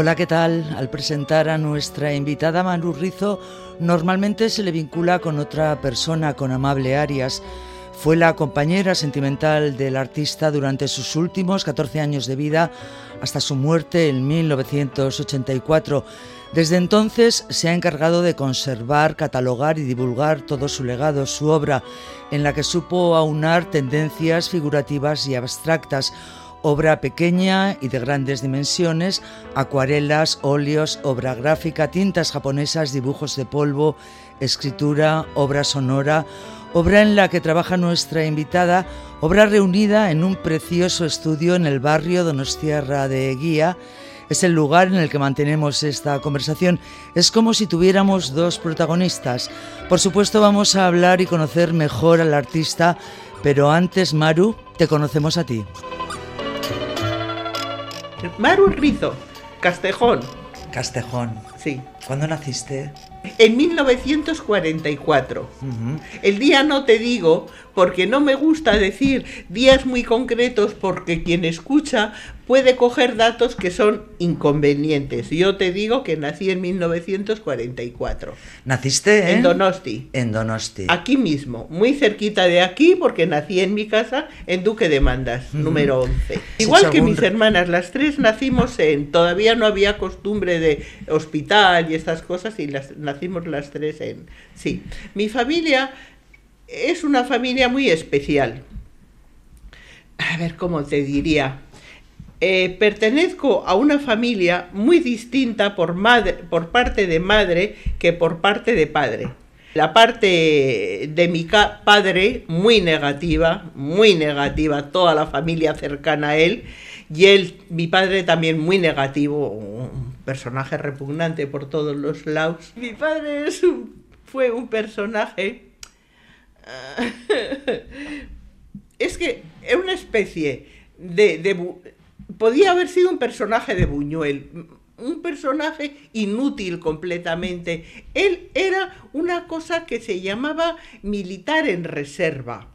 Hola, ¿qué tal? Al presentar a nuestra invitada Manu Rizo, normalmente se le vincula con otra persona, con Amable Arias. Fue la compañera sentimental del artista durante sus últimos 14 años de vida hasta su muerte en 1984. Desde entonces se ha encargado de conservar, catalogar y divulgar todo su legado, su obra, en la que supo aunar tendencias figurativas y abstractas obra pequeña y de grandes dimensiones, acuarelas, óleos, obra gráfica, tintas japonesas, dibujos de polvo, escritura, obra sonora, obra en la que trabaja nuestra invitada, obra reunida en un precioso estudio en el barrio Donostiarra de Guía. Es el lugar en el que mantenemos esta conversación. Es como si tuviéramos dos protagonistas. Por supuesto vamos a hablar y conocer mejor al artista, pero antes, Maru, te conocemos a ti. Maru Rizo, Castejón. Castejón. Sí. ¿Cuándo naciste? En 1944. El día no te digo porque no me gusta decir días muy concretos porque quien escucha puede coger datos que son inconvenientes. Yo te digo que nací en 1944. ¿Naciste en? Donosti. En Donosti. Aquí mismo, muy cerquita de aquí porque nací en mi casa en Duque de Mandas, número 11. Igual que mis hermanas, las tres nacimos en... Todavía no había costumbre de hospital y estas cosas y las nacimos las tres en... Sí. Mi familia es una familia muy especial. A ver, ¿cómo te diría? Eh, pertenezco a una familia muy distinta por, parte de madre que por parte de padre. La parte de mi padre, muy negativa, muy negativa, toda la familia cercana a él, y él, mi padre también muy negativo, un personaje repugnante por todos los lados. Mi padre fue un personaje es que es una especie de, Podía haber sido un personaje de Buñuel, un personaje inútil completamente. Él era una cosa que se llamaba militar en reserva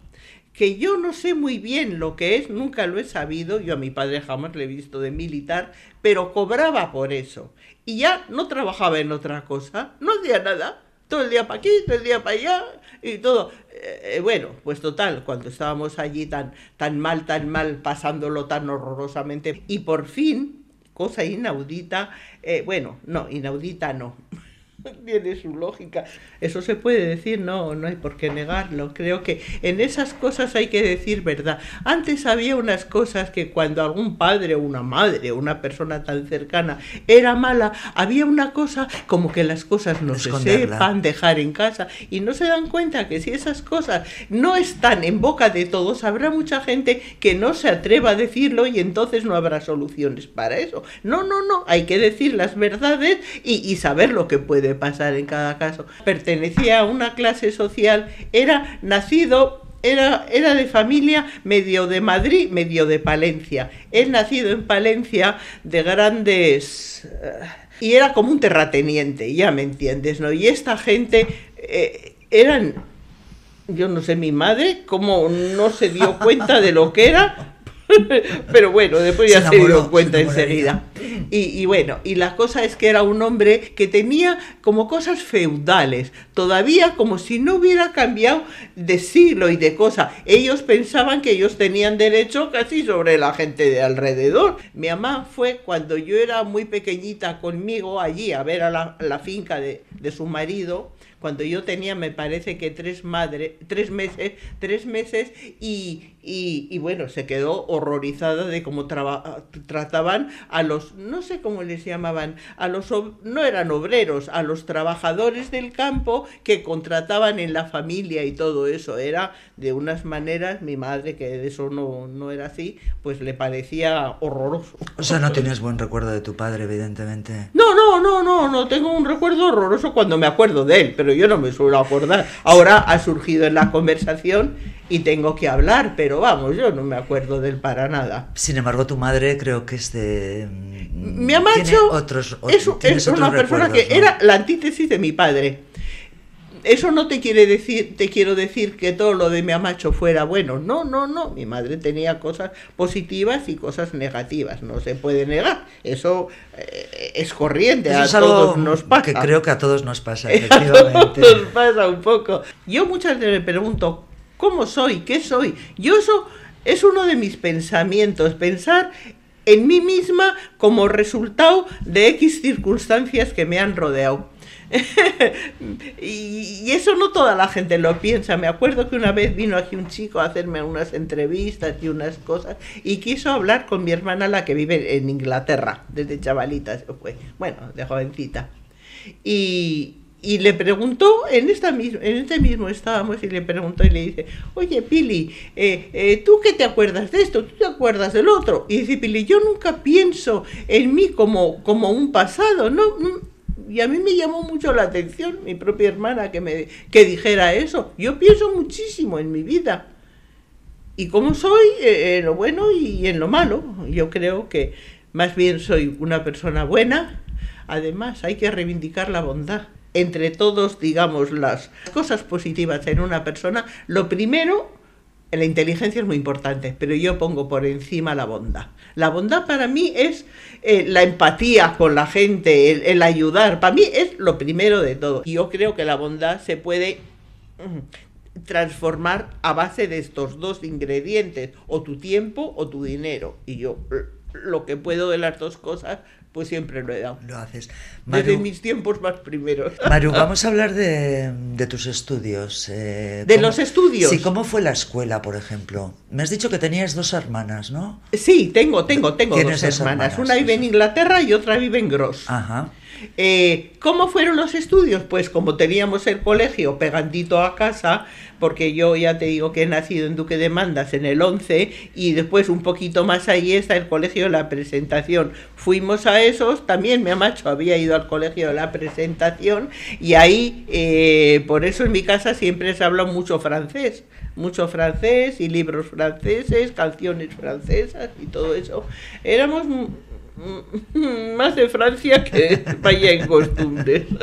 que yo no sé muy bien lo que es, nunca lo he sabido, yo a mi padre jamás le he visto de militar, pero cobraba por eso. Y ya no trabajaba en otra cosa, no hacía nada, todo el día para aquí, todo el día para allá y todo. Eh, bueno, pues total, cuando estábamos allí tan, tan mal, tan mal, pasándolo tan horrorosamente, y por fin, cosa inaudita, eh, bueno, no, inaudita no, tiene su lógica. Eso se puede decir, no, no hay por qué negarlo. Creo que en esas cosas hay que decir verdad. Antes había unas cosas que cuando algún padre o una madre o una persona tan cercana era mala, había una cosa como que las cosas no se sepan dejar en casa y no se dan cuenta que si esas cosas no están en boca de todos, habrá mucha gente que no se atreva a decirlo y entonces no habrá soluciones para eso. No, no, no, hay que decir las verdades y, y saber lo que puede pasar en cada caso. Pertenecía a una clase social, era nacido era, era, de familia medio de Madrid, medio de Palencia. Es nacido en Palencia de grandes... Eh, y era como un terrateniente, ya me entiendes, ¿no? Y esta gente eh, eran, yo no sé, mi madre, como no se dio cuenta de lo que era, Pero bueno, después ya se, dio cuenta enseguida. Y, bueno, y la cosa es que era un hombre que tenía como cosas feudales, todavía como si no hubiera cambiado de siglo y de cosa. Ellos pensaban que ellos tenían derecho casi sobre la gente de alrededor. Mi mamá fue cuando yo era muy pequeñita conmigo allí a ver a la, finca de, de su marido cuando yo tenía, me parece que tres, madre, tres meses, tres meses y, y, bueno, se quedó horrorizada de cómo trataban a los, no sé cómo les llamaban, a los, no eran obreros, a los trabajadores del campo que contrataban en la familia y todo eso. Era de unas maneras, mi madre, que de eso no, no era así, pues le parecía horroroso. O sea, no tienes buen recuerdo de tu padre, evidentemente. No, no, no, no, no, tengo un recuerdo horroroso cuando me acuerdo de él, pero yo no me suelo acordar. Ahora ha surgido en la conversación y tengo que hablar, pero vamos, yo no me acuerdo de él para nada. Sin embargo, tu madre creo que es de... Mi amacho otros, es, una persona que era la antítesis de mi padre. Eso no te quiere decir, te quiero decir que todo lo de mi amacho fuera bueno. No, no, no. Mi madre tenía cosas positivas y cosas negativas. No se puede negar. Eso eh, es corriente. a todos nos pasa. Que creo que a todos nos pasa, efectivamente. a todos nos pasa un poco. Yo muchas veces me pregunto, ¿Cómo soy? ¿Qué soy? Yo eso es uno de mis pensamientos, pensar en mí misma como resultado de X circunstancias que me han rodeado. y, eso no toda la gente lo piensa. Me acuerdo que una vez vino aquí un chico a hacerme unas entrevistas y unas cosas y quiso hablar con mi hermana, la que vive en Inglaterra, desde chavalita se bueno, de jovencita. Y, y le preguntó, en, esta en este mismo estábamos, y le preguntó y le dice, oye Pili, eh, eh, ¿tú qué te acuerdas de esto? ¿Tú te acuerdas del otro? Y dice Pili, yo nunca pienso en mí como, como un pasado, ¿no? Y a mí me llamó mucho la atención mi propia hermana que, me, que dijera eso. Yo pienso muchísimo en mi vida. Y como soy, eh, en lo bueno y en lo malo. Yo creo que más bien soy una persona buena. Además, hay que reivindicar la bondad entre todos, digamos, las cosas positivas en una persona, lo primero, la inteligencia es muy importante, pero yo pongo por encima la bondad. La bondad para mí es eh, la empatía con la gente, el, ayudar. Para mí es lo primero de todo. Y yo creo que la bondad se puede mm, transformar a base de estos dos ingredientes, o tu tiempo o tu dinero. Y yo lo que puedo de las dos cosas pues siempre lo he dado. Lo haces. Desde mis tiempos más primeros. Maru, vamos a hablar de, tus estudios. Eh, ¿De los estudios? Sí, ¿cómo fue la escuela, por ejemplo? Me has dicho que tenías dos hermanas, ¿no? Sí, tengo, tengo, tengo dos hermanas. Una vive en Inglaterra y otra vive en Gross. Ajá. Eh, ¿Cómo fueron los estudios? Pues como teníamos el colegio pegandito a casa, porque yo ya te digo que he nacido en Duque de Mandas en el 11 y después un poquito más ahí está el colegio de la presentación. Fuimos a esos, también mi amacho había ido al colegio de la presentación y ahí, eh, por eso en mi casa siempre se habla mucho francés mucho francés y libros franceses, canciones francesas y todo eso. Éramos más de Francia que vaya en costumbres.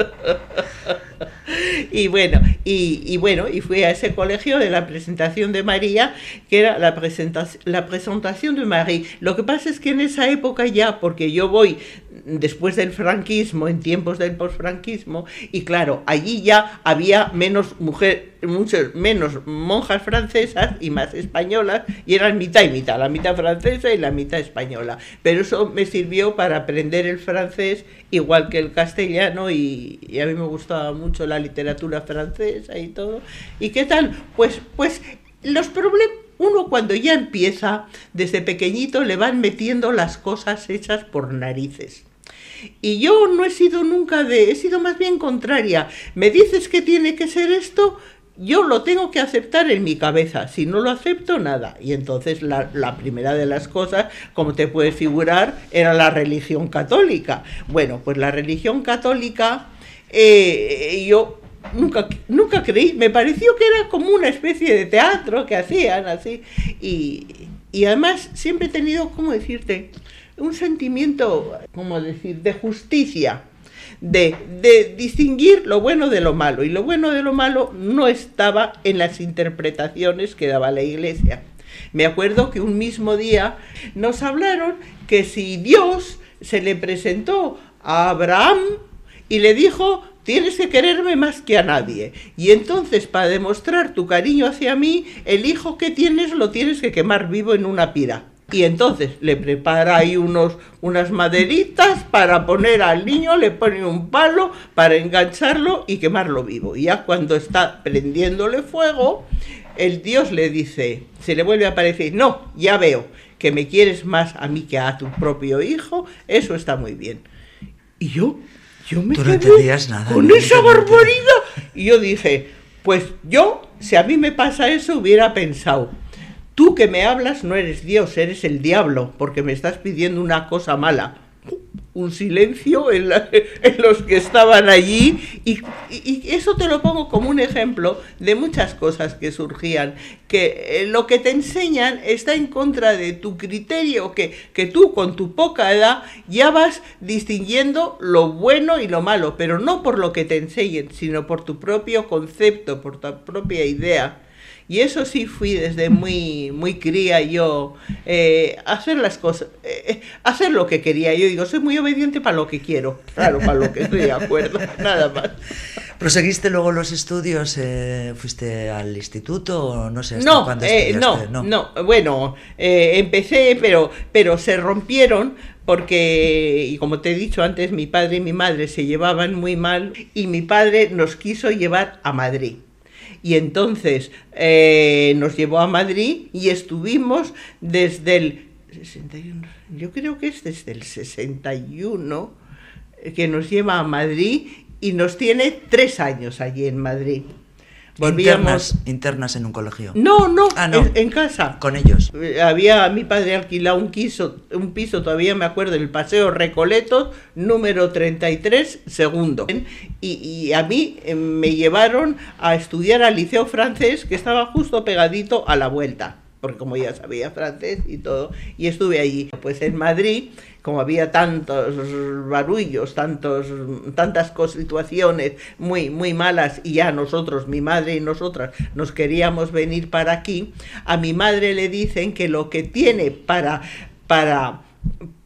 y bueno, y, bueno, y fui a ese colegio de la presentación de María, que era la, presentación la presentación de María. Lo que pasa es que en esa época ya, porque yo voy después del franquismo, en tiempos del posfranquismo, y claro, allí ya había menos mujeres, muchas menos monjas francesas y más españolas, y eran mitad y mitad, la mitad francesa y la mitad española. Pero eso me sirvió para aprender el francés igual que el castellano, y, y a mí me gustaba mucho la literatura francesa y todo. ¿Y qué tal? Pues, pues los problemas uno cuando ya empieza, desde pequeñito le van metiendo las cosas hechas por narices. Y yo no he sido nunca de, he sido más bien contraria. Me dices que tiene que ser esto, yo lo tengo que aceptar en mi cabeza, si no lo acepto, nada. Y entonces la, primera de las cosas, como te puedes figurar, era la religión católica. Bueno, pues la religión católica, eh, yo nunca, nunca creí, me pareció que era como una especie de teatro que hacían así. Y, y además siempre he tenido, ¿cómo decirte? Un sentimiento, como decir?, de justicia, de, de, distinguir lo bueno de lo malo. Y lo bueno de lo malo no estaba en las interpretaciones que daba la iglesia. Me acuerdo que un mismo día nos hablaron que si Dios se le presentó a Abraham y le dijo, tienes que quererme más que a nadie. Y entonces, para demostrar tu cariño hacia mí, el hijo que tienes lo tienes que quemar vivo en una pira y entonces le prepara ahí unos, unas maderitas para poner al niño, le pone un palo para engancharlo y quemarlo vivo. Y ya cuando está prendiéndole fuego, el Dios le dice, se le vuelve a aparecer, no, ya veo que me quieres más a mí que a tu propio hijo, eso está muy bien. Y yo, yo me Tú no entendías nada. con esa barbaridad. Y yo dije, pues yo, si a mí me pasa eso, hubiera pensado, tú que me hablas no eres Dios, eres el diablo, porque me estás pidiendo una cosa mala un silencio en, los que estaban allí y, eso te lo pongo como un ejemplo de muchas cosas que surgían, que eh, lo que te enseñan está en contra de tu criterio, que, que tú con tu poca edad ya vas distinguiendo lo bueno y lo malo, pero no por lo que te enseñen, sino por tu propio concepto, por tu propia idea. Y eso sí fui desde muy, muy cría yo, eh, hacer las cosas, eh, hacer lo que quería. Yo digo, soy muy obediente para lo que quiero, claro, para lo que estoy de acuerdo, nada más. ¿Proseguiste luego los estudios? Eh, ¿Fuiste al instituto o no sé hasta no, cuándo no, no, no, bueno, empecé, pero, pero se rompieron porque, y como te he dicho antes, mi padre y mi madre se llevaban muy mal y mi padre nos quiso llevar a Madrid y entonces eh, nos llevó a Madrid y estuvimos desde el 61, yo creo que es desde el 61 eh, que nos lleva a Madrid y nos tiene tres años allí en Madrid. Volvíamos... Internas, en un colegio. No, no, ah, En, casa. Con ellos. Eh, había mi padre alquilado un piso, un piso, todavía me acuerdo, en el Paseo Recoletos, número 33, segundo. Y, y a mí eh, me llevaron a estudiar al Liceo Francés, que estaba justo pegadito a la vuelta porque como ya sabía francés y todo, y estuve allí. Pues en Madrid, como había tantos barullos, tantos, tantas situaciones muy, muy malas, y ya nosotros, mi madre y nosotras, nos queríamos venir para aquí, a mi madre le dicen que lo que tiene para, para,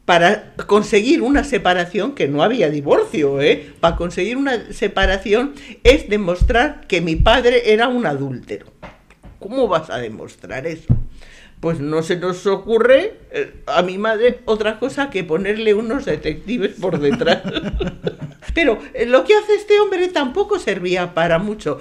para conseguir una separación, que no había divorcio, ¿eh? para conseguir una separación es demostrar que mi padre era un adúltero. ¿Cómo vas a demostrar eso? Pues no se nos ocurre eh, a mi madre otra cosa que ponerle unos detectives por detrás. Pero eh, lo que hace este hombre tampoco servía para mucho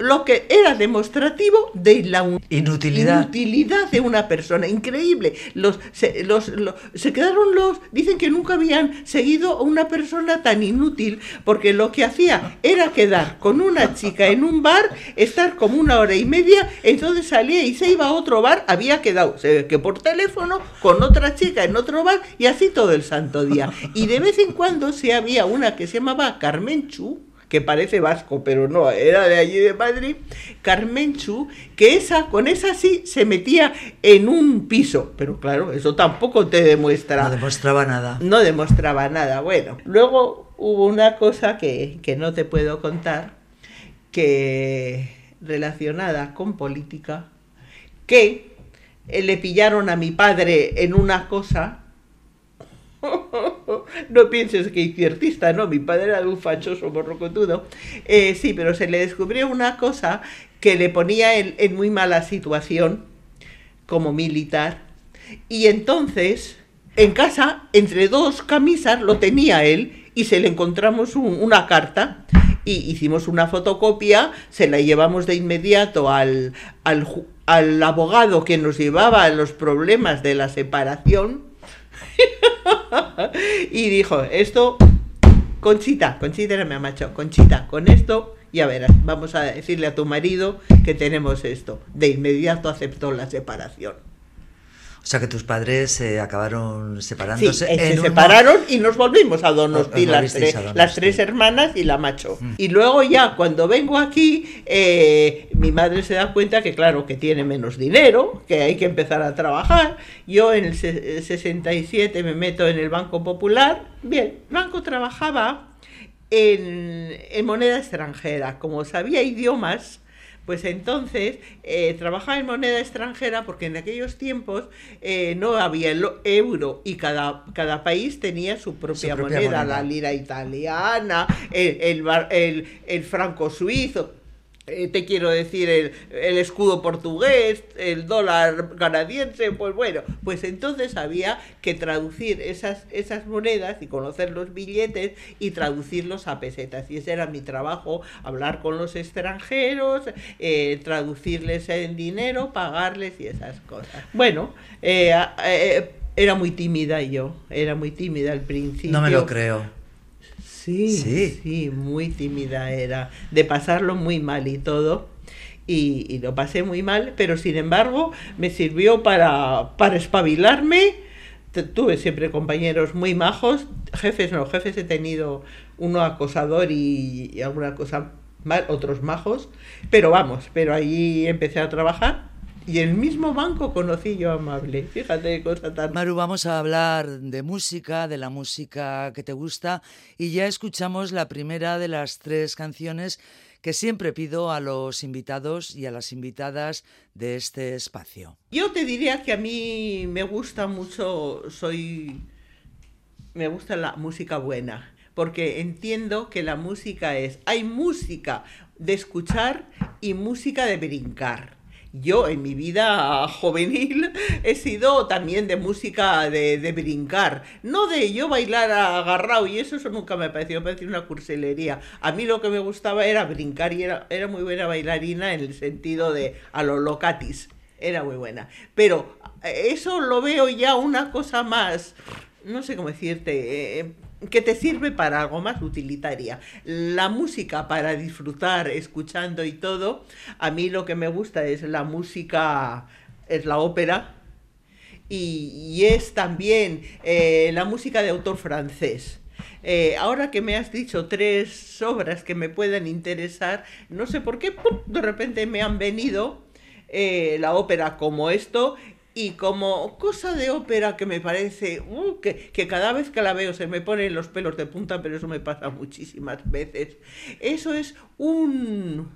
lo que era demostrativo de la inutilidad. de una persona. Increíble. Los se, los, se quedaron los. Dicen que nunca habían seguido a una persona tan inútil, porque lo que hacía era quedar con una chica en un bar, estar como una hora y media, entonces salía y se iba a otro bar, había quedado que por teléfono con otra chica en otro bar y así todo el santo día. Y de vez en cuando se había una que se llamaba Carmen Chu que parece vasco, pero no, era de allí de Madrid, Carmenchu, que esa, con esa sí se metía en un piso, pero claro, eso tampoco te demuestra. No demostraba nada. No demostraba nada. Bueno, luego hubo una cosa que, que no te puedo contar, que relacionada con política, que le pillaron a mi padre en una cosa no pienses que izquierdista, no, mi padre era un fachoso morrocotudo. Eh, sí, pero se le descubrió una cosa que le ponía en, muy mala situación como militar. Y entonces, en casa, entre dos camisas, lo tenía él y se le encontramos una carta y hicimos una fotocopia, se la llevamos de inmediato al, al, al abogado que nos llevaba los problemas de la separación y dijo, esto, Conchita, Conchita era mi macho, Conchita, con esto, ya verás, vamos a decirle a tu marido que tenemos esto. De inmediato aceptó la separación. O sea que tus padres se acabaron separándose. Sí, se separaron y nos volvimos a Donosti, las, tres, las tres hermanas y la macho. Mm. Y luego ya cuando vengo aquí, eh, mi madre se da cuenta que claro, que tiene menos dinero, que hay que empezar a trabajar. Yo en el 67 me meto en el Banco Popular. Bien, el banco trabajaba en, en moneda extranjera. Como sabía idiomas, pues entonces eh, trabajaba en moneda extranjera porque en aquellos tiempos eh, no había el euro y cada, cada país tenía su propia, moneda, la lira italiana, el, el, el, franco suizo. Eh, te quiero decir, el, el, escudo portugués, el dólar canadiense, pues bueno, pues entonces había que traducir esas, esas monedas y conocer los billetes y traducirlos a pesetas. Y ese era mi trabajo, hablar con los extranjeros, eh, traducirles en dinero, pagarles y esas cosas. Bueno, eh, era muy tímida yo, era muy tímida al principio. No me lo creo. Sí, sí, muy tímida era, de pasarlo muy mal y todo. Y, lo pasé muy mal, pero sin embargo me sirvió para, para espabilarme. Tuve siempre compañeros muy majos, jefes no, jefes he tenido uno acosador y, alguna cosa mal, otros majos, pero vamos, pero allí empecé a trabajar y el mismo banco conocí yo a Amable. Fíjate cosa tan. Maru, vamos a hablar de música, de la música que te gusta, y ya escuchamos la primera de las tres canciones que siempre pido a los invitados y a las invitadas de este espacio. Yo te diría que a mí me gusta mucho, soy. me gusta la música buena porque entiendo que la música es, hay música de escuchar y música de brincar. Yo en mi vida juvenil he sido también de música de, brincar, no de yo bailar agarrado y eso, eso nunca me pareció, me una cursilería. A mí lo que me gustaba era brincar y era, era muy buena bailarina en el sentido de a los locatis, era muy buena. Pero eh, eso lo veo ya una cosa más, no sé cómo decirte, eh, que te sirve para algo más utilitaria. La música para disfrutar, escuchando y todo, a mí lo que me gusta es la música, es la ópera y, es también eh, la música de autor francés. Eh, ahora que me has dicho tres obras que me puedan interesar, no sé por qué de repente me han venido eh, la ópera como esto y como cosa de ópera que me parece uh, que, cada vez que la veo se me ponen los pelos de punta, pero eso me pasa muchísimas veces. Eso es un,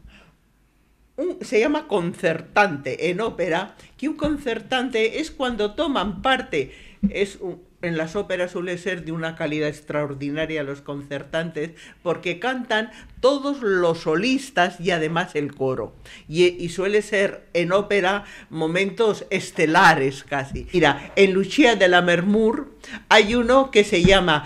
un, se llama concertante en ópera, que un concertante es cuando toman parte, es un, en las óperas suele ser de una calidad extraordinaria los concertantes porque cantan todos los solistas y además el coro. Y, suele ser en ópera momentos estelares casi. Mira, en Lucia de la Mermur hay uno que se llama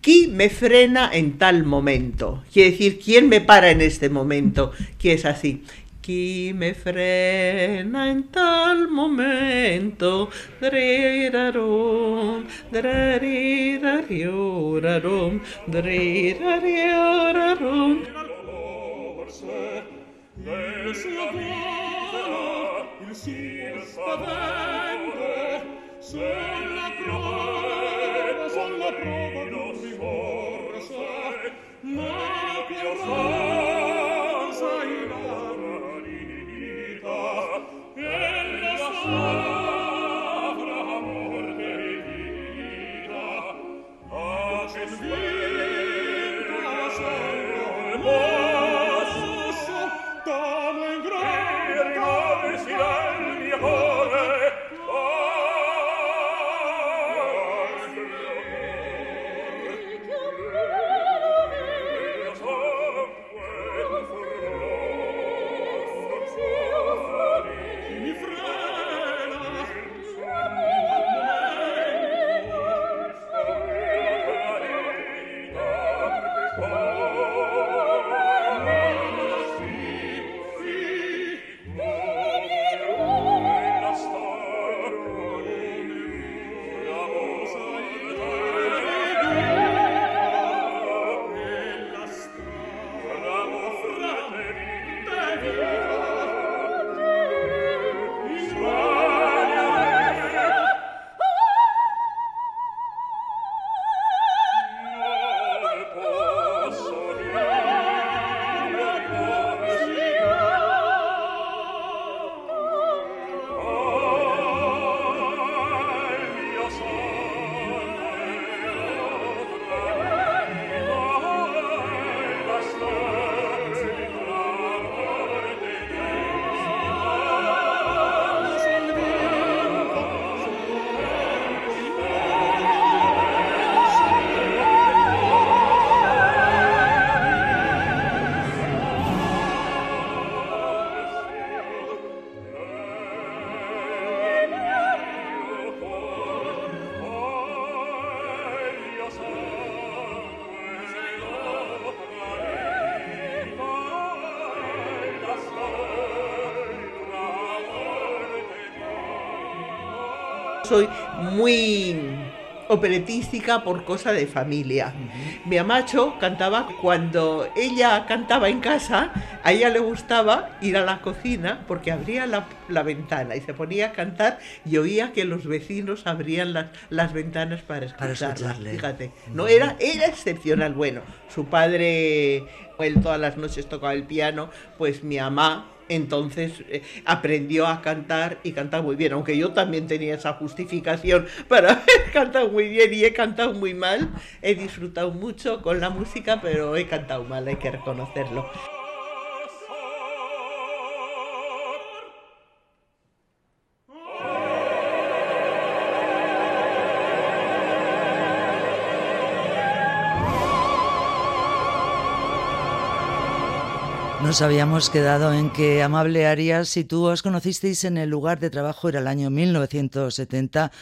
¿Quién me frena en tal momento? Quiere decir, ¿quién me para en este momento? Que es así. chi me frena in tal momento drirarum drerirarorarom drerirarorarom nel suo cuore il suo spavento sulla prova sulla prova non mi forse ma più Menschen Soy muy operatística por cosa de familia. Mi amacho cantaba cuando ella cantaba en casa, a ella le gustaba ir a la cocina porque abría la, ventana y se ponía a cantar y oía que los vecinos abrían las, las ventanas para escucharla. Fíjate, no era, era excepcional. Bueno, su padre, él todas las noches tocaba el piano, pues mi mamá entonces eh, aprendió a cantar y cantaba muy bien, aunque yo también tenía esa justificación para cantado muy bien y he cantado muy mal. He disfrutado mucho con la música, pero he cantado mal, hay que reconocerlo. Nos habíamos quedado en que Amable Arias y tú os conocisteis en el lugar de trabajo, era el año 1970.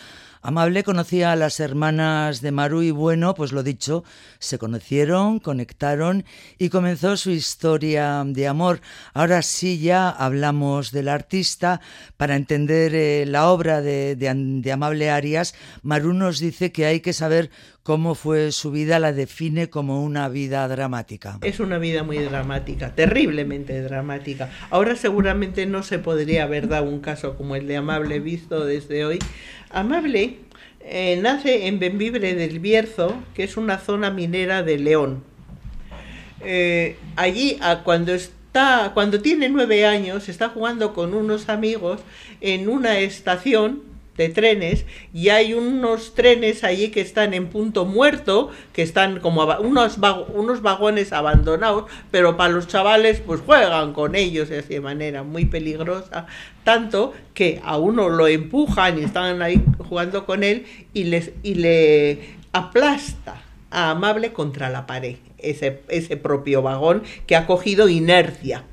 Amable conocía a las hermanas de Maru y bueno, pues lo dicho, se conocieron, conectaron y comenzó su historia de amor. Ahora sí ya hablamos del artista. Para entender eh, la obra de, de Amable Arias, Maru nos dice que hay que saber cómo fue su vida, la define como una vida dramática. Es una vida muy dramática, terriblemente dramática. Ahora seguramente no se podría haber dado un caso como el de Amable visto desde hoy. Amable eh, nace en Benvibre del Bierzo, que es una zona minera de León. Eh, allí, cuando está, cuando tiene nueve años, está jugando con unos amigos en una estación de trenes y hay unos trenes allí que están en punto muerto, que están como unos, unos vagones abandonados, pero para los chavales pues juegan con ellos de manera muy peligrosa, tanto que a uno lo empujan y están ahí jugando con él y, les, y le aplasta a Amable contra la pared, ese, ese propio vagón que ha cogido inercia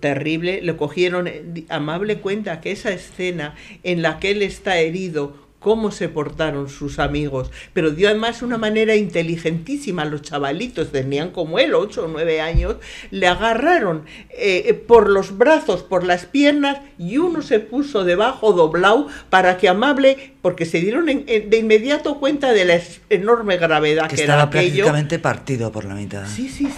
terrible, le cogieron eh, amable cuenta que esa escena en la que él está herido, cómo se portaron sus amigos, pero dio además una manera inteligentísima, los chavalitos tenían como él, ocho o nueve años, le agarraron eh, eh, por los brazos, por las piernas, y uno se puso debajo doblado para que amable, porque se dieron de inmediato cuenta de la enorme gravedad que, estaba prácticamente partido por la mitad. Sí, sí,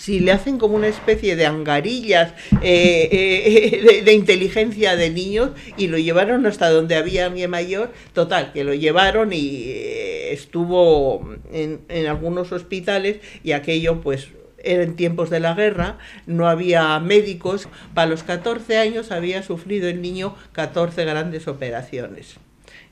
si le hacen como una especie de angarillas eh, eh, de, inteligencia de niños y lo llevaron hasta donde había mi mayor, total, que lo llevaron y eh, estuvo en, en algunos hospitales y aquello pues eran tiempos de la guerra, no había médicos, para los 14 años había sufrido el niño 14 grandes operaciones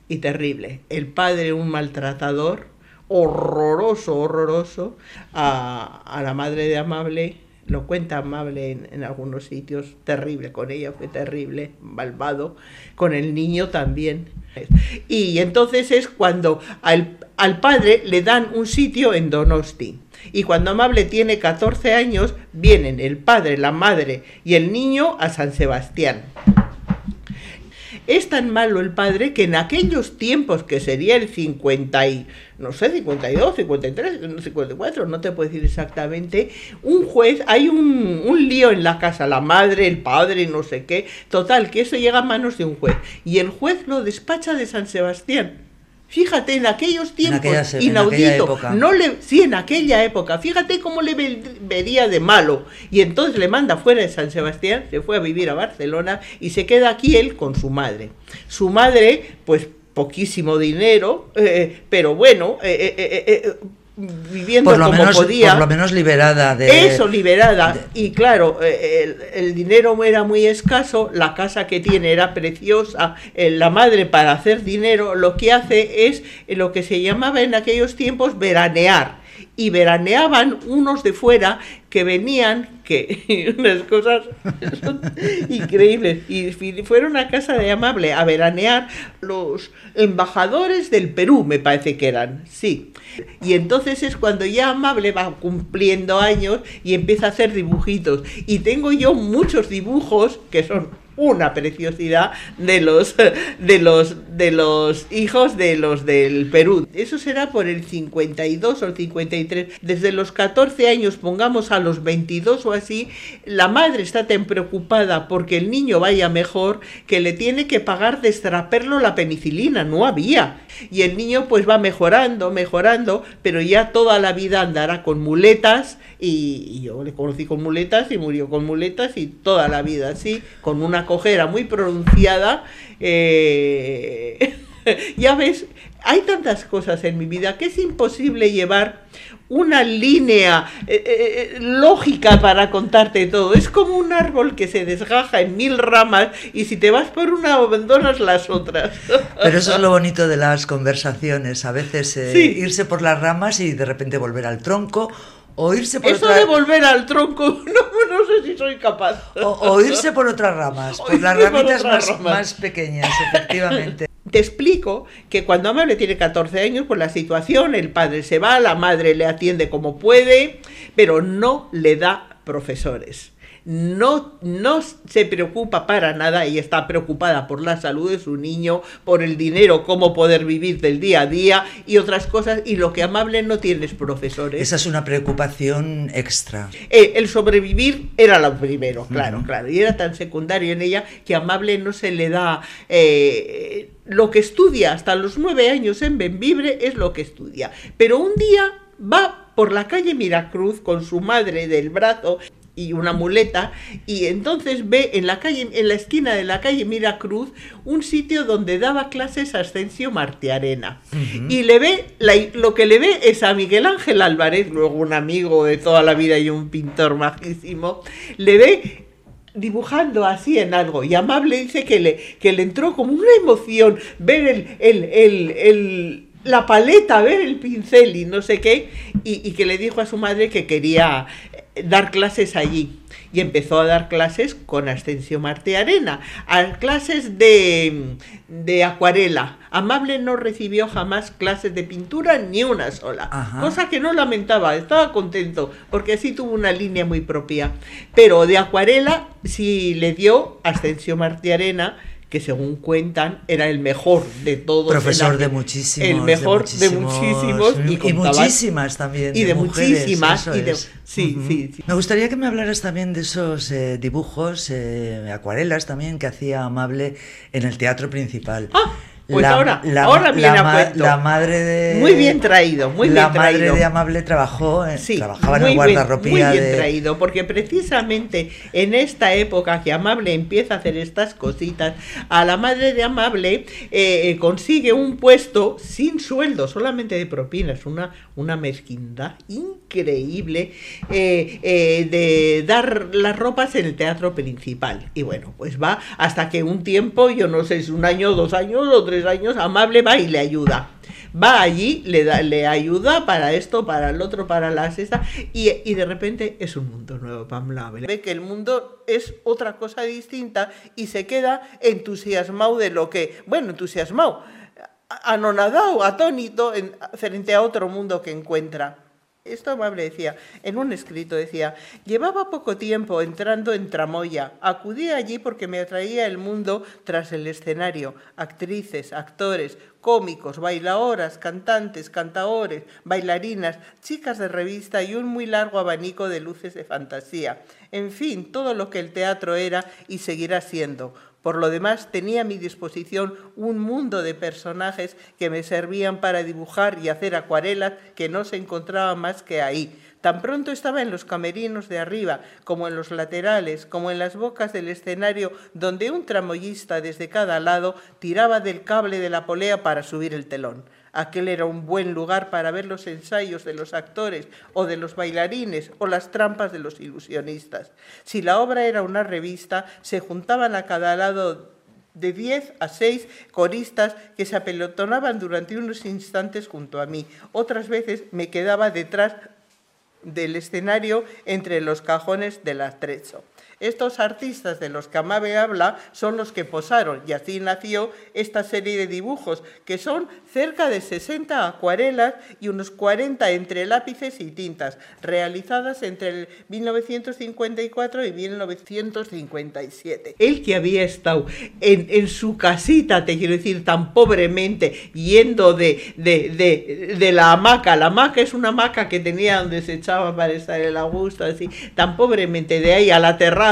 y terrible. El padre un maltratador, horroroso, horroroso a, la madre de Amable. Lo cuenta Amable en, algunos sitios, terrible con ella, fue terrible, malvado, con el niño también. Y entonces es cuando al, al padre le dan un sitio en Donosti. Y cuando Amable tiene 14 años, vienen el padre, la madre y el niño a San Sebastián. Es tan malo el padre que en aquellos tiempos, que sería el 50 y, no sé, 52, 53, 54, no te puedo decir exactamente, un juez, hay un, un lío en la casa, la madre, el padre, no sé qué, total, que eso llega a manos de un juez. Y el juez lo despacha de San Sebastián Fíjate, en aquellos tiempos, inaudito, no le, sí, en aquella época, fíjate cómo le vería de malo. Y entonces le manda fuera de San Sebastián, se fue a vivir a Barcelona y se queda aquí él con su madre. Su madre, pues poquísimo dinero, eh, pero bueno, eh, eh, viviendo por lo como menos, podía. Por lo menos liberada de. Eso, liberada. Y claro, eh, el, dinero era muy escaso, la casa que tiene era preciosa. Eh, la madre, para hacer dinero, lo que hace es lo que se llamaba en aquellos tiempos veranear. Y veraneaban unos de fuera que venían, que unas cosas increíbles, y fueron a casa de Amable a veranear los embajadores del Perú, me parece que eran, sí. Y entonces es cuando ya Amable va cumpliendo años y empieza a hacer dibujitos. Y tengo yo muchos dibujos que son una preciosidad de los, de los, de los hijos de los del Perú. Eso será por el 52 o el 53. Desde los 14 años, pongamos a los 22 o así, la madre está tan preocupada porque el niño vaya mejor que le tiene que pagar de extraperlo la penicilina. No había. Y el niño pues va mejorando, mejorando, pero ya toda la vida andará con muletas y, yo le conocí con muletas y murió con muletas y toda la vida así, con una cojera muy pronunciada. Eh, ya ves, hay tantas cosas en mi vida que es imposible llevar una línea eh, eh, lógica para contarte todo. Es como un árbol que se desgaja en mil ramas y si te vas por una abandonas las otras. Pero eso es lo bonito de las conversaciones, a veces irse por las ramas y de repente volver al tronco o irse por Eso de volver al tronco, no, no sé si soy capaz. O, irse por otras ramas, por las ramitas más, más pequeñas, efectivamente. Te explico que cuando Amable tiene 14 años, por la situación, el padre se va, la madre le atiende como puede, pero no le da profesores no, no se preocupa para nada y está preocupada por la salud de su niño, por el dinero, cómo poder vivir del día a día y otras cosas, y lo que amable no tienes profesores. Esa es una preocupación extra. Eh, el sobrevivir era lo primero, claro, claro, y era tan secundario en ella que amable no se le da... Eh, lo que estudia hasta los nueve años en Benvibre es lo que estudia. Pero un día va por la calle Miracruz con su madre del brazo y una muleta y entonces ve en la calle en la esquina de la calle Miracruz un sitio donde daba clases Ascensio Martiarena y le ve lo que le ve es a Miguel Ángel Álvarez luego un amigo de toda la vida y un pintor majísimo le ve dibujando así en algo y amable dice que le que le entró como una emoción ver el, el, el, el la paleta, ver el pincel y no sé qué, y, y, que le dijo a su madre que quería dar clases allí. Y empezó a dar clases con Ascensio Marte Arena, a clases de, de acuarela. Amable no recibió jamás clases de pintura ni una sola, cosa que no lamentaba, estaba contento porque así tuvo una línea muy propia. Pero de acuarela sí le dio Ascensio Marte Arena que según cuentan era el mejor de todos. Profesor de muchísimos. El mejor de muchísimos. y, muchísimas también. Y de, muchísimas. sí, sí, Me gustaría que me hablaras también de esos eh, dibujos, eh, acuarelas también, que hacía Amable en el teatro principal. Ah, pues ahora, ahora viene a La madre de. Muy bien traído, muy bien traído. La madre de Amable trabajó, trabajaba en el guardarropía. Muy bien traído, porque precisamente en esta época que Amable empieza a hacer estas cositas, a la madre de Amable eh, consigue un puesto sin sueldo, solamente de propinas, una, una mezquindad increíble eh, eh, de dar las ropas en el teatro principal. Y bueno, pues va hasta que un tiempo, yo no sé si un año, dos años o tres años, amable va y le ayuda. Va allí, le, da, le ayuda para esto, para el otro, para la cesta, y, y de repente es un mundo nuevo Amable. Ve que el mundo es otra cosa distinta y se queda entusiasmado de lo que, bueno, entusiasmado, anonadado, atónito en, frente a otro mundo que encuentra. Esto amable decía, en un escrito decía, llevaba poco tiempo entrando en Tramoya, acudí allí porque me atraía el mundo tras el escenario, actrices, actores, cómicos, bailadoras, cantantes, cantaores, bailarinas, chicas de revista y un muy largo abanico de luces de fantasía. En fin, todo lo que el teatro era y seguirá siendo por lo demás, tenía a mi disposición un mundo de personajes que me servían para dibujar y hacer acuarelas que no se encontraban más que ahí. Tan pronto estaba en los camerinos de arriba, como en los laterales, como en las bocas del escenario, donde un tramoyista desde cada lado tiraba del cable de la polea para subir el telón. Aquel era un buen lugar para ver los ensayos de los actores o de los bailarines o las trampas de los ilusionistas. Si la obra era una revista, se juntaban a cada lado de diez a seis coristas que se apelotonaban durante unos instantes junto a mí. Otras veces me quedaba detrás del escenario entre los cajones del atrecho. Estos artistas de los que Amabe habla son los que posaron y así nació esta serie de dibujos, que son cerca de 60 acuarelas y unos 40 entre lápices y tintas, realizadas entre 1954 y 1957. Él que había estado en, su casita, te quiero decir, tan pobremente, yendo de, de, la hamaca, la hamaca es una hamaca que tenía donde se echaba para estar el gusto, así, tan pobremente de ahí a la terraza,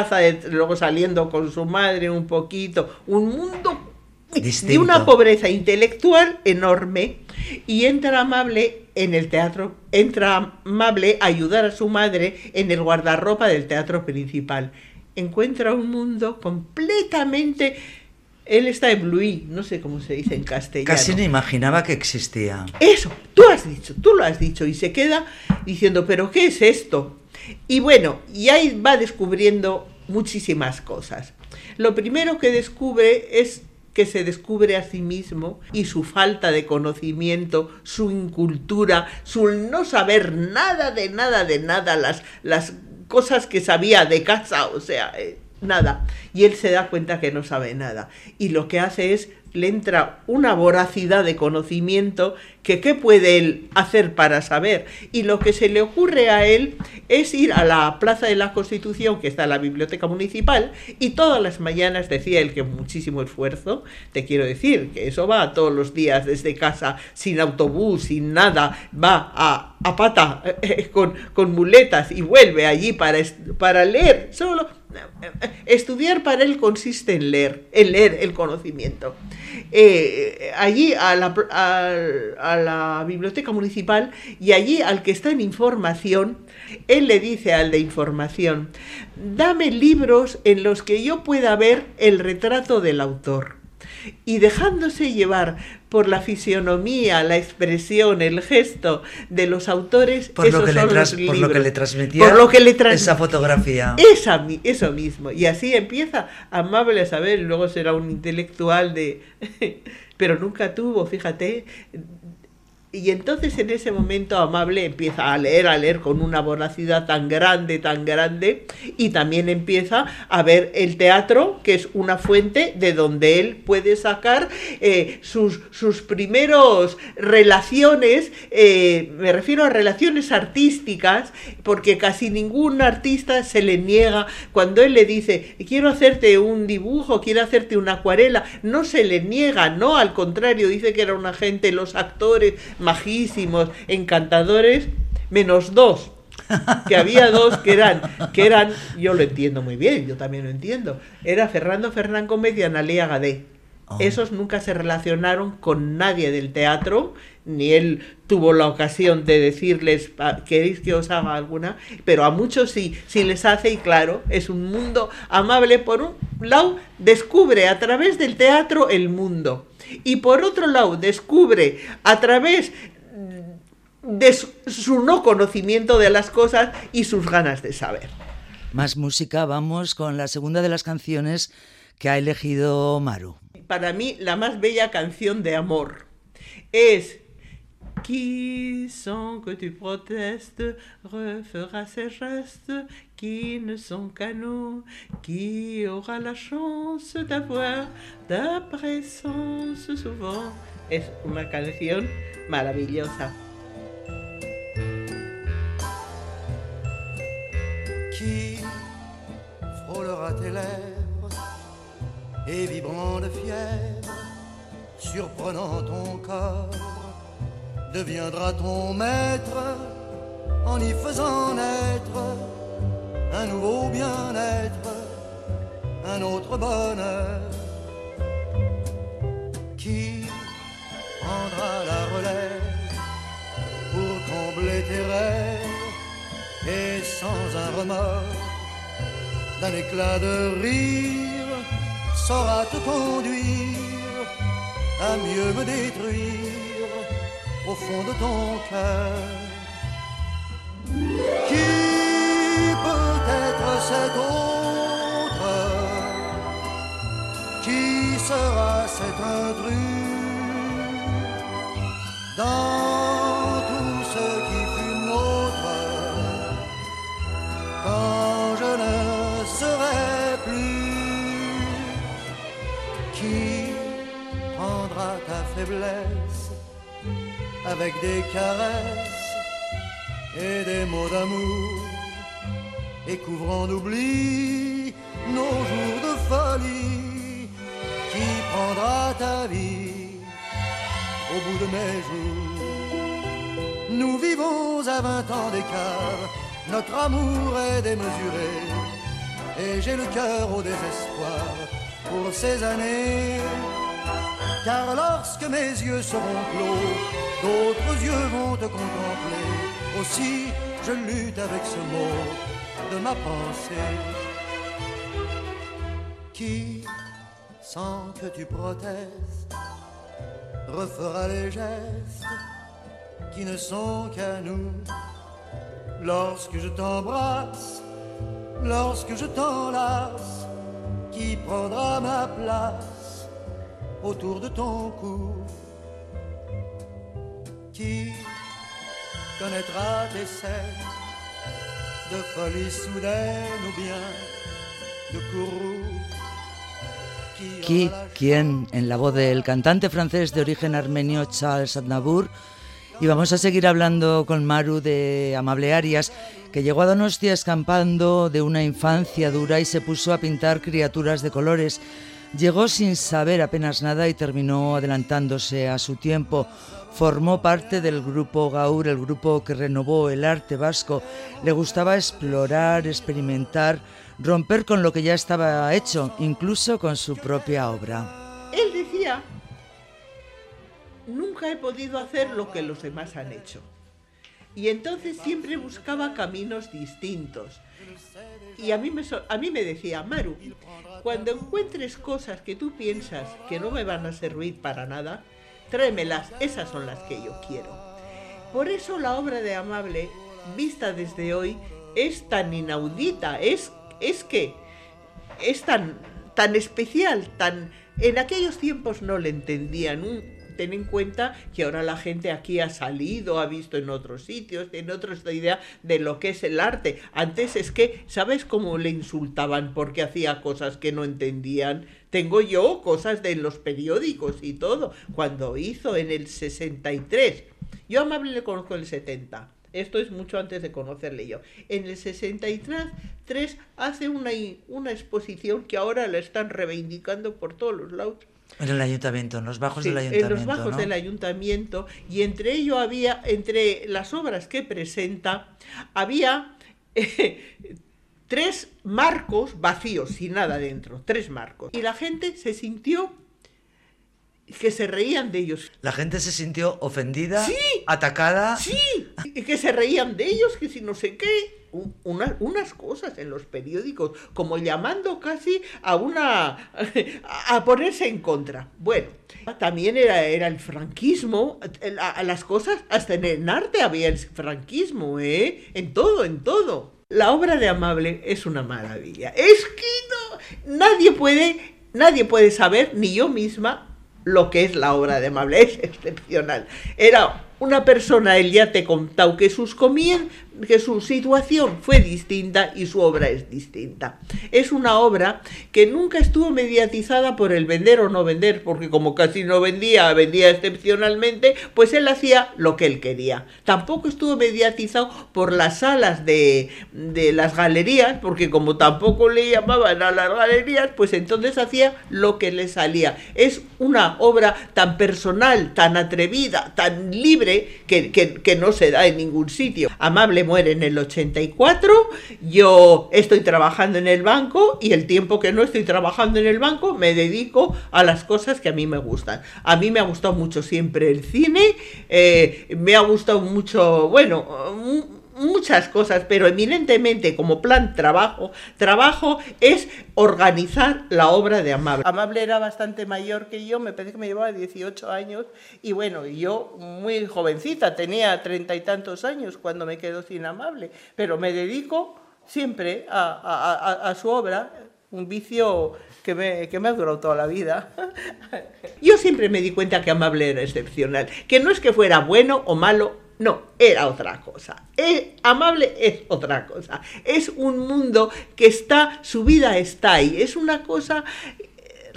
luego saliendo con su madre un poquito, un mundo de una pobreza intelectual enorme y entra amable en el teatro, entra amable a ayudar a su madre en el guardarropa del teatro principal. Encuentra un mundo completamente él está en Bluí, no sé cómo se dice en castellano. Casi no imaginaba que existía. Eso, tú has dicho, tú lo has dicho y se queda diciendo, pero ¿qué es esto? Y bueno, y ahí va descubriendo muchísimas cosas. Lo primero que descubre es que se descubre a sí mismo y su falta de conocimiento, su incultura, su no saber nada de nada de nada, las, las cosas que sabía de casa, o sea, eh, nada. Y él se da cuenta que no sabe nada. Y lo que hace es le entra una voracidad de conocimiento que qué puede él hacer para saber. Y lo que se le ocurre a él es ir a la Plaza de la Constitución, que está en la Biblioteca Municipal, y todas las mañanas decía él que muchísimo esfuerzo, te quiero decir, que eso va todos los días desde casa, sin autobús, sin nada, va a, a pata, eh, con, con, muletas y vuelve allí para, para leer, solo Estudiar para él consiste en leer, en leer el conocimiento. Eh, allí a la, a, la, biblioteca municipal y allí al que está en información, él le dice al de información, dame libros en los que yo pueda ver el retrato del autor y dejándose llevar por la fisionomía, la expresión, el gesto de los autores, por lo que le Por lo que le transmitía lo que le esa fotografía. Esa, eso mismo. Y así empieza amable a saber, luego será un intelectual de... pero nunca tuvo, fíjate, y entonces en ese momento Amable empieza a leer, a leer con una voracidad tan grande, tan grande, y también empieza a ver el teatro, que es una fuente de donde él puede sacar eh, sus, sus primeros relaciones, eh, me refiero a relaciones artísticas, porque casi ningún artista se le niega. Cuando él le dice, quiero hacerte un dibujo, quiero hacerte una acuarela, no se le niega, no, al contrario, dice que era una gente, los actores, majísimos, encantadores, menos dos, que había dos que eran, que eran, yo lo entiendo muy bien, yo también lo entiendo, era Fernando Fernán Gómez y Analia Gadé. Oh. Esos nunca se relacionaron con nadie del teatro, ni él tuvo la ocasión de decirles, ¿queréis que os haga alguna? Pero a muchos sí, sí les hace y claro, es un mundo amable. Por un lado, descubre a través del teatro el mundo y por otro lado descubre a través de su, no conocimiento de las cosas y sus ganas de saber. Más música, vamos con la segunda de las canciones que ha elegido Maru. Para mí la más bella canción de amor es Qui sans que tu protestes refera ces gestes qui ne sont qu'à nous Qui aura la chance d'avoir ta présence souvent Es una canción maravillosa. Qui frôlera tes lèvres et vibrant de fièvre, surprenant ton corps deviendra ton maître en y faisant naître un nouveau bien-être, un autre bonheur. Qui prendra la relève pour combler tes rêves et sans un remords d'un éclat de rire saura te conduire à mieux me détruire? au fond de ton cœur. Qui peut être cet autre? Qui sera cet intrus? Dans tout ce qui fut nôtre quand je ne serai plus Qui prendra ta faiblesse? Avec des caresses et des mots d'amour, et couvrant d'oubli nos jours de folie, qui prendra ta vie au bout de mes jours. Nous vivons à vingt ans d'écart, notre amour est démesuré, et j'ai le cœur au désespoir pour ces années. Car lorsque mes yeux seront clos, d'autres yeux vont te contempler. Aussi, je lutte avec ce mot de ma pensée. Qui, sans que tu protestes, refera les gestes qui ne sont qu'à nous. Lorsque je t'embrasse, lorsque je t'enlace, qui prendra ma place? Autour de ton cou Qui connaîtra tes scènes de folie soudaine ou bien de courroux Qui, quien, en la voz del cantante francés de origen armenio Charles Aznavour, y vamos a seguir hablando con Maru de Amable Arias, que llegó a Donostia escampando de una infancia dura y se puso a pintar criaturas de colores. Llegó sin saber apenas nada y terminó adelantándose a su tiempo. Formó parte del grupo Gaur, el grupo que renovó el arte vasco. Le gustaba explorar, experimentar, romper con lo que ya estaba hecho, incluso con su propia obra. Él decía, nunca he podido hacer lo que los demás han hecho. Y entonces siempre buscaba caminos distintos. Y a mí, me, a mí me decía, Maru, cuando encuentres cosas que tú piensas que no me van a servir para nada, tráemelas, esas son las que yo quiero. Por eso la obra de Amable, vista desde hoy, es tan inaudita, es, es que es tan, tan especial, tan en aquellos tiempos no le entendían. Un- ten en cuenta que ahora la gente aquí ha salido, ha visto en otros sitios, tiene otra idea de lo que es el arte. Antes es que, ¿sabes cómo le insultaban porque hacía cosas que no entendían? Tengo yo cosas de los periódicos y todo. Cuando hizo en el 63, yo Amable le conozco en el 70. Esto es mucho antes de conocerle yo. En el 63 tres, hace una, una exposición que ahora la están reivindicando por todos los lados. En el ayuntamiento, en los bajos Sí, del ayuntamiento. en los bajos ¿no? del ayuntamiento y entre ello había, entre las obras que presenta, había eh, tres marcos vacíos, sin nada dentro, tres marcos. Y la gente se sintió que se reían de ellos. La gente se sintió ofendida, Sí. atacada. Sí, y que se reían de ellos, que si no sé qué. Un- una- unas cosas en los periódicos, como llamando casi a una. a ponerse en contra. Bueno, también era, era el franquismo, las cosas, hasta en el arte había el franquismo, ¿eh? En todo, en todo. La obra de Amable es una maravilla. Es que no, nadie puede, nadie puede saber, ni yo misma, lo que es la obra de Amable. Es excepcional. Era una persona, él ya te contado que sus comien, que su situación fue distinta y su obra es distinta. Es una obra que nunca estuvo mediatizada por el vender o no vender, porque como casi no vendía, vendía excepcionalmente, pues él hacía lo que él quería. Tampoco estuvo mediatizado por las salas de, de las galerías, porque como tampoco le llamaban a las galerías, pues entonces hacía lo que le salía. Es una obra tan personal, tan atrevida, tan libre, que, que- no se da en ningún sitio. Amable muere en el 84, yo estoy trabajando en el banco y el tiempo que no estoy trabajando en el banco me dedico a las cosas que a mí me gustan. A mí me ha gustado mucho siempre el cine, eh, me ha gustado mucho, bueno, muchas cosas, pero eminentemente como plan trabajo, trabajo es organizar la obra de Amable. Amable era bastante mayor que yo, me parece que me llevaba 18 años y bueno, yo muy jovencita, tenía treinta y tantos años cuando me quedo sin Amable, pero me dedico siempre a, a- su obra, un vicio que me, que me ha durado toda la vida. Yo siempre me di cuenta que Amable era excepcional, que no es que fuera bueno o malo, no, era otra cosa. Eh, amable es otra cosa. Es un mundo que está, su vida está ahí. Es una cosa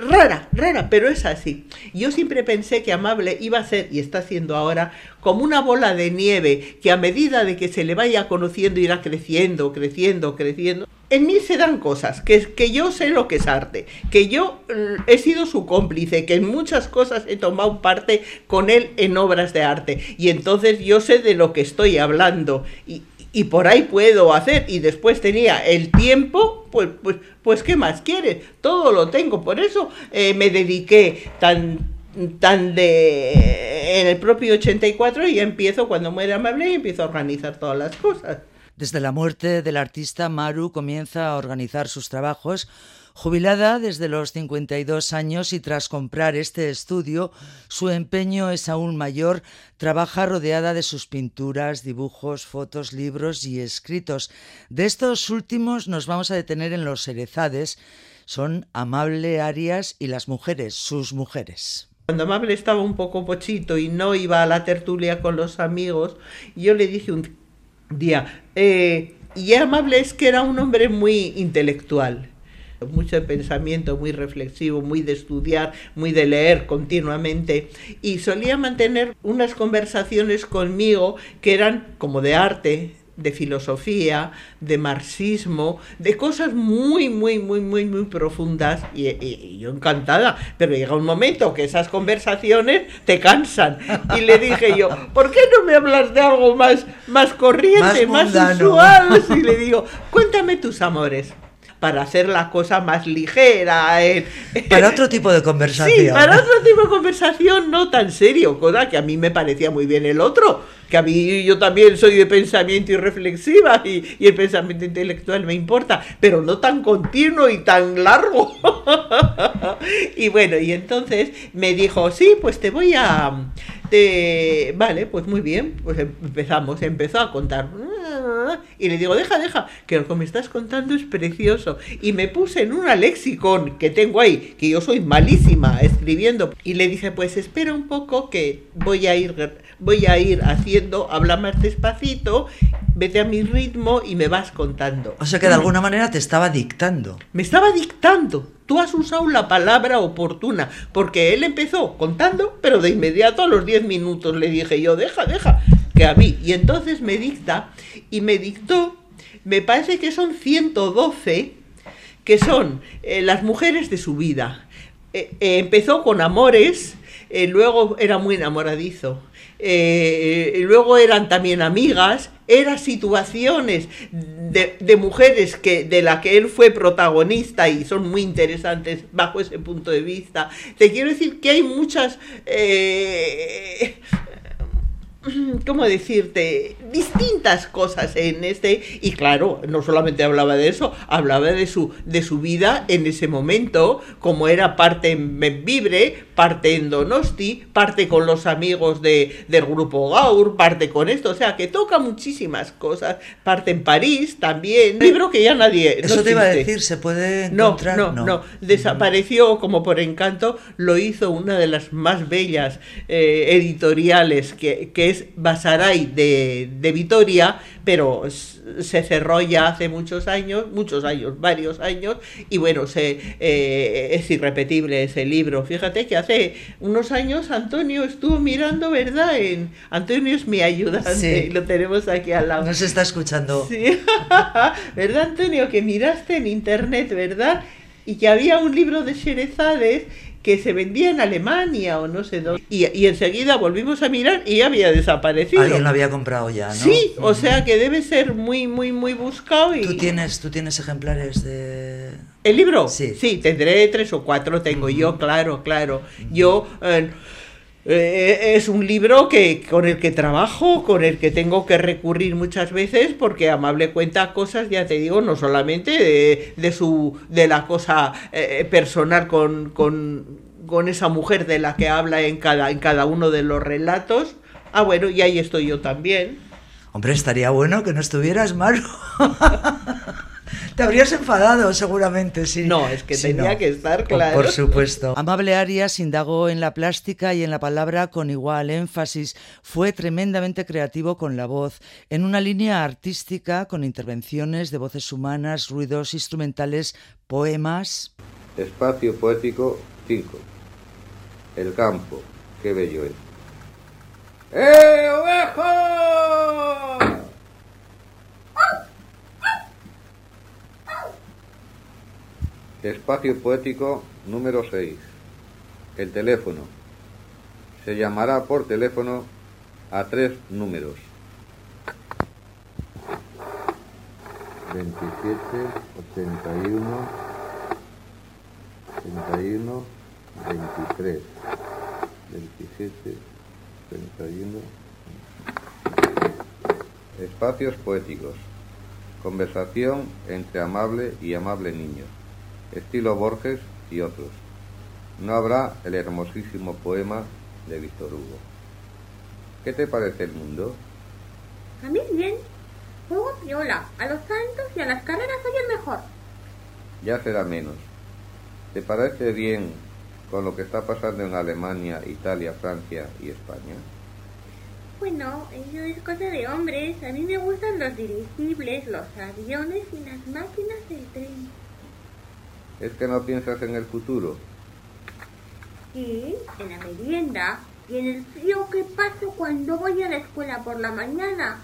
rara, rara, pero es así. Yo siempre pensé que Amable iba a ser, y está siendo ahora, como una bola de nieve que a medida de que se le vaya conociendo irá creciendo, creciendo, creciendo. En mí se dan cosas, que, que yo sé lo que es arte, que yo mm, he sido su cómplice, que en muchas cosas he tomado parte con él en obras de arte. Y entonces yo sé de lo que estoy hablando. Y, y por ahí puedo hacer y después tenía el tiempo, pues, pues, pues ¿qué más quieres? Todo lo tengo, por eso eh, me dediqué tan tan de en el propio 84 y empiezo cuando muere Amable y empiezo a organizar todas las cosas. Desde la muerte del artista Maru comienza a organizar sus trabajos Jubilada desde los 52 años y tras comprar este estudio, su empeño es aún mayor. Trabaja rodeada de sus pinturas, dibujos, fotos, libros y escritos. De estos últimos nos vamos a detener en los Cerezades. Son Amable Arias y las mujeres, sus mujeres. Cuando Amable estaba un poco pochito y no iba a la tertulia con los amigos, yo le dije un día, eh, y Amable es que era un hombre muy intelectual mucho pensamiento, muy reflexivo, muy de estudiar, muy de leer continuamente. Y solía mantener unas conversaciones conmigo que eran como de arte, de filosofía, de marxismo, de cosas muy, muy, muy, muy, muy profundas. Y, yo encantada, pero llega un momento que esas conversaciones te cansan. Y le dije yo, ¿por qué no me hablas de algo más, más corriente, más, más usual? Y le digo, cuéntame tus amores para hacer la cosa más ligera. para otro tipo de conversación. Sí, para otro tipo de conversación no tan serio, cosa que a mí me parecía muy bien el otro, que a mí yo también soy de pensamiento y reflexiva y, y el pensamiento intelectual me importa, pero no tan continuo y tan largo. y bueno, y entonces me dijo, sí, pues te voy a... Te... Vale, pues muy bien, pues empezamos, empezó a contar y le digo, deja, deja, que lo que me estás contando es precioso. Y me puse en una lexicon que tengo ahí, que yo soy malísima escribiendo. Y le dije, pues espera un poco que voy a ir, voy a ir haciendo, habla más despacito, vete a mi ritmo y me vas contando. O sea que de alguna manera te estaba dictando. Me estaba dictando. Tú has usado la palabra oportuna, porque él empezó contando, pero de inmediato a los 10 minutos le dije yo, deja, deja, a mí. Y entonces me dicta y me dictó, me parece que son 112, que son eh, las mujeres de su vida. Eh, eh, empezó con amores, luego era muy enamoradizo. luego eran también amigas, eran situaciones de, de, mujeres que, de la que él fue protagonista y son muy interesantes bajo ese punto de vista. Te quiero decir que hay muchas ¿cómo decirte? Distintas cosas en este. Y claro, no solamente hablaba de eso, hablaba de su, de su vida en ese momento, como era parte en Vibre, parte en Donosti, parte con los amigos de, del grupo Gaur, parte con esto. O sea, que toca muchísimas cosas. Parte en París también. Un libro que ya nadie. Eso te iba a decir, ¿se puede encontrar? No, no, no. Desapareció como por encanto. Lo hizo una de las más bellas eh, editoriales que, que es Basaray de, de Vitoria, pero se cerró ya hace muchos años, muchos años, varios años, y bueno, se, eh, es irrepetible ese libro. Fíjate que hace unos años Antonio estuvo mirando, ¿verdad? En, Antonio es mi ayudante, lo tenemos aquí al lado. Nos está escuchando. Sí, ¿verdad Antonio? Que miraste en internet, ¿verdad? Y que había un libro de Sherezades que se vendía en Alemania o no sé dónde. Y, y, enseguida volvimos a mirar y había desaparecido. Alguien lo había comprado ya, ¿no? Sí, o sea que debe ser muy, muy, muy buscado. Y... ¿Tú, tienes, ¿Tú tienes ejemplares de...? ¿El libro? Sí. Sí, tendré tres o cuatro, tengo yo, claro, claro. Yo... Eh, eh, es un libro que con el que trabajo, con el que tengo que recurrir muchas veces, porque Amable cuenta cosas, ya te digo, no solamente de, su de la cosa eh, personal con, con, con, esa mujer de la que habla en cada, en cada uno de los relatos. Ah, bueno, y ahí estoy yo también. Hombre, estaría bueno que no estuvieras malo. Te habrías enfadado seguramente, sí. No, es que tenía que estar claro. Por, supuesto. Amable Arias indagó en la plástica y en la palabra con igual énfasis. Fue tremendamente creativo con la voz, en una línea artística con intervenciones de voces humanas, ruidos instrumentales, poemas. Espacio poético 5. El campo, qué bello es. ¡Eh, ovejo! Espacio poético número 6. El teléfono. Se llamará por teléfono a tres números. 27, 81, 81, 23. 27, 31. Espacios poéticos. Conversación entre amable y amable niño. Estilo Borges y otros. No habrá el hermosísimo poema de Víctor Hugo. ¿Qué te parece el mundo? A mí bien. Juego piola. A los santos y a las carreras soy el mejor. Ya será menos. ¿Te parece bien con lo que está pasando en Alemania, Italia, Francia y España? Bueno, eso es cosa de hombres. A mí me gustan los dirigibles, los aviones y las máquinas del tren. ¿Es que no piensas en el futuro? Sí, en la merienda y en el frío que paso cuando voy a la escuela por la mañana.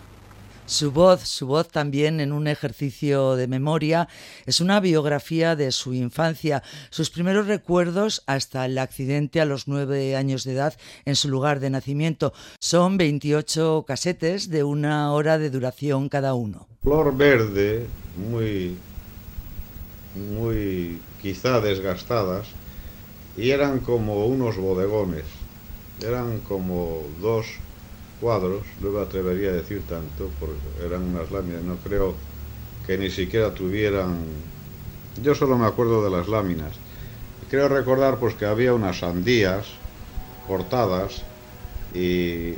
Su voz, su voz también en un ejercicio de memoria, es una biografía de su infancia, sus primeros recuerdos hasta el accidente a los nueve años de edad en su lugar de nacimiento. Son 28 casetes de una hora de duración cada uno. Flor verde, muy, muy quizá desgastadas, y eran como unos bodegones, eran como dos cuadros, no me atrevería a decir tanto, porque eran unas láminas, no creo que ni siquiera tuvieran... Yo solo me acuerdo de las láminas. Creo recordar pues que había unas sandías cortadas y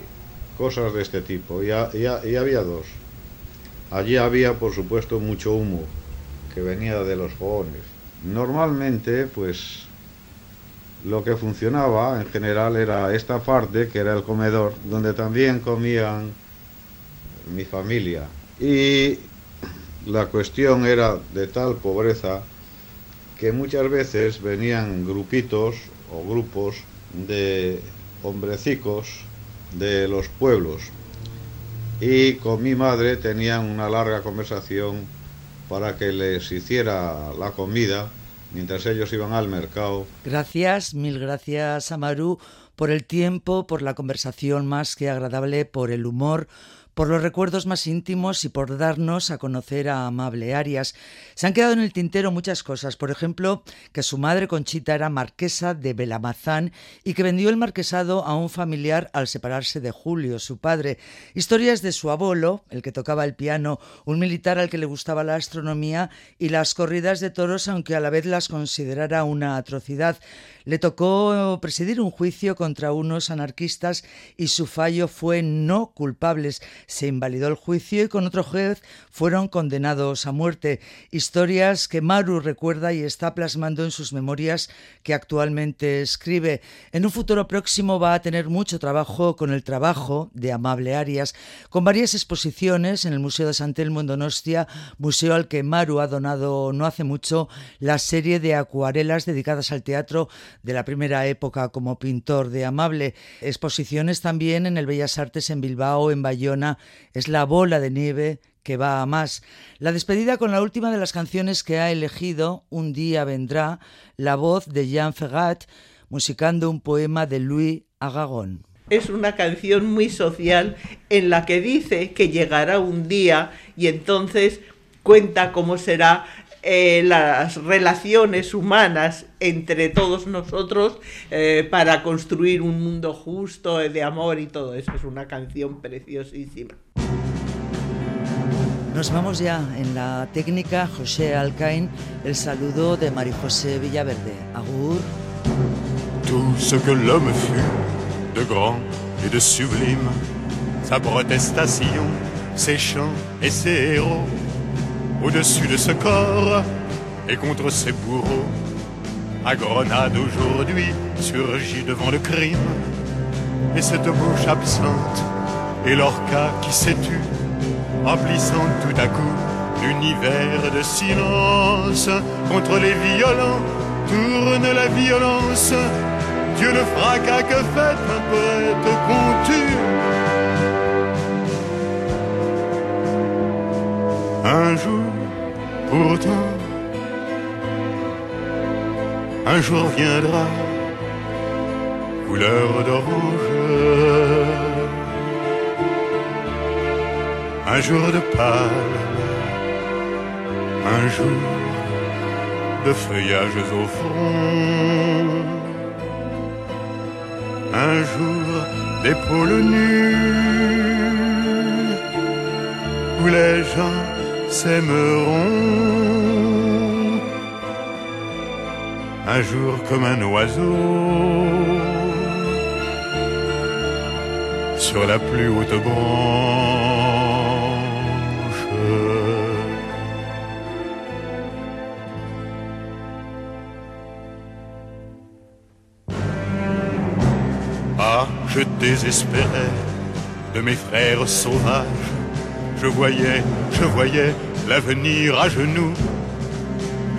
cosas de este tipo, y, y había dos. Allí había, por supuesto, mucho humo que venía de los fogones. Normalmente, pues lo que funcionaba en general era esta parte, que era el comedor, donde también comían mi familia. Y la cuestión era de tal pobreza que muchas veces venían grupitos o grupos de hombrecicos de los pueblos y con mi madre tenían una larga conversación para que les hiciera la comida mientras ellos iban al mercado. Gracias, mil gracias, Amaru, por el tiempo, por la conversación más que agradable, por el humor, por los recuerdos más íntimos y por darnos a conocer a Amable Arias. Se han quedado en el tintero muchas cosas, por ejemplo, que su madre Conchita era marquesa de Belamazán y que vendió el marquesado a un familiar al separarse de Julio, su padre. Historias de su abuelo, el que tocaba el piano, un militar al que le gustaba la astronomía y las corridas de toros, aunque a la vez las considerara una atrocidad. Le tocó presidir un juicio contra unos anarquistas y su fallo fue no culpables. Se invalidó el juicio y con otro juez fueron condenados a muerte. Historias que Maru recuerda y está plasmando en sus memorias que actualmente escribe. En un futuro próximo va a tener mucho trabajo con el trabajo de Amable Arias, con varias exposiciones en el Museo de San Telmo en Donostia, museo al que Maru ha donado no hace mucho la serie de acuarelas dedicadas al teatro de la primera época como pintor de amable. Exposiciones también en el Bellas Artes en Bilbao, en Bayona. Es la bola de nieve que va a más. La despedida con la última de las canciones que ha elegido, Un día vendrá, la voz de Jean Ferrat, musicando un poema de Louis Agagon. Es una canción muy social en la que dice que llegará un día y entonces cuenta cómo será eh, las relaciones humanas entre todos nosotros eh, para construir un mundo justo, de amor y todo eso. Es una canción preciosísima. Nos vamos ya en la técnica José Alcain, el saludo de María José Villaverde. Agur. Tout ce que l'homme fut de grand et de sublime, sa protestation, ses chants et ses héros au-dessus de ce corps et contre ses bourreaux. À Grenade aujourd'hui surgit devant le crime et cette bouche absente et l'orca qui s'est tue, emplissant tout à coup l'univers de silence contre les violents tourne la violence, Dieu ne fera qu'à que fait un poète contu. Un pourtant, un jour viendra, couleur d'orange, un jour de pâle, un jour de feuillages au front, un jour d'épaules nues, où les gens s'aimeront un jour comme un oiseau sur la plus haute branche. Ah, je désespérais de mes frères sauvages. Je voyais, je voyais l'avenir à genoux,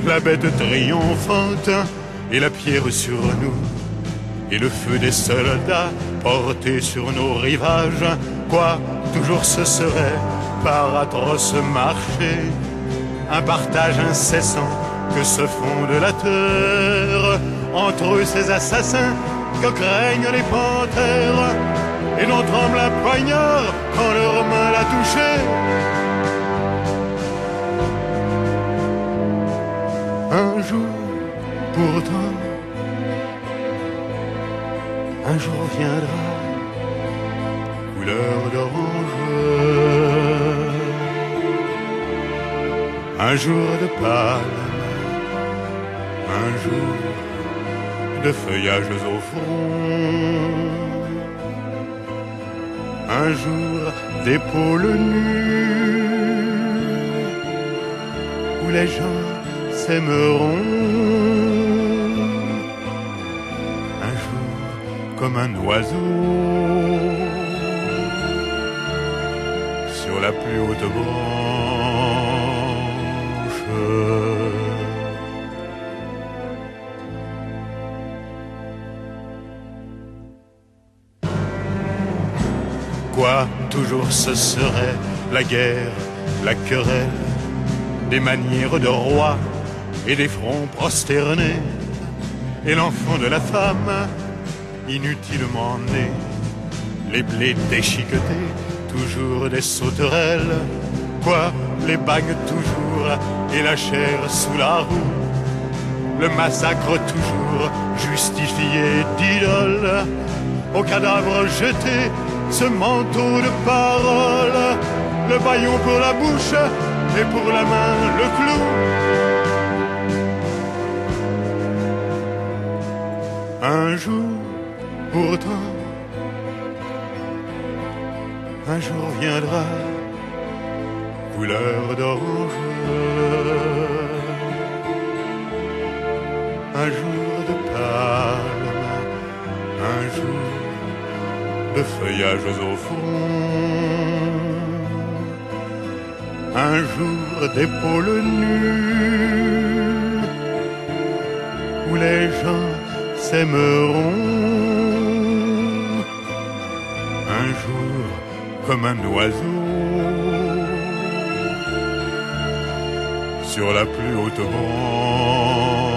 la bête triomphante et la pierre sur nous, et le feu des soldats porté sur nos rivages, quoi, toujours ce serait par atroce marché, un partage incessant que se font de la terre, entre ces assassins que craignent les panthères, et dont tremble un poignard quand leur main l'a touché. Un jour, pourtant, un jour viendra, couleur d'orange, un jour de pâle, un jour de feuillages au front, un jour d'épaules nues, où les gens s'aimeront. Un jour comme un oiseau sur la plus haute branche. Toujours ce serait la guerre, la querelle, des manières de roi et des fronts prosternés, et l'enfant de la femme, inutilement né, les blés déchiquetés, toujours des sauterelles, quoi, les bagnes toujours, et la chair sous la roue, le massacre toujours justifié d'idoles, au cadavre jeté, ce manteau de parole, le baillon pour la bouche et pour la main le clou. Un jour, pourtant, un jour viendra, couleur d'orange, un jour de palme, un jour de feuillages au fond, un jour d'épaules nues, où les gens s'aimeront un jour comme un oiseau sur la plus haute branche.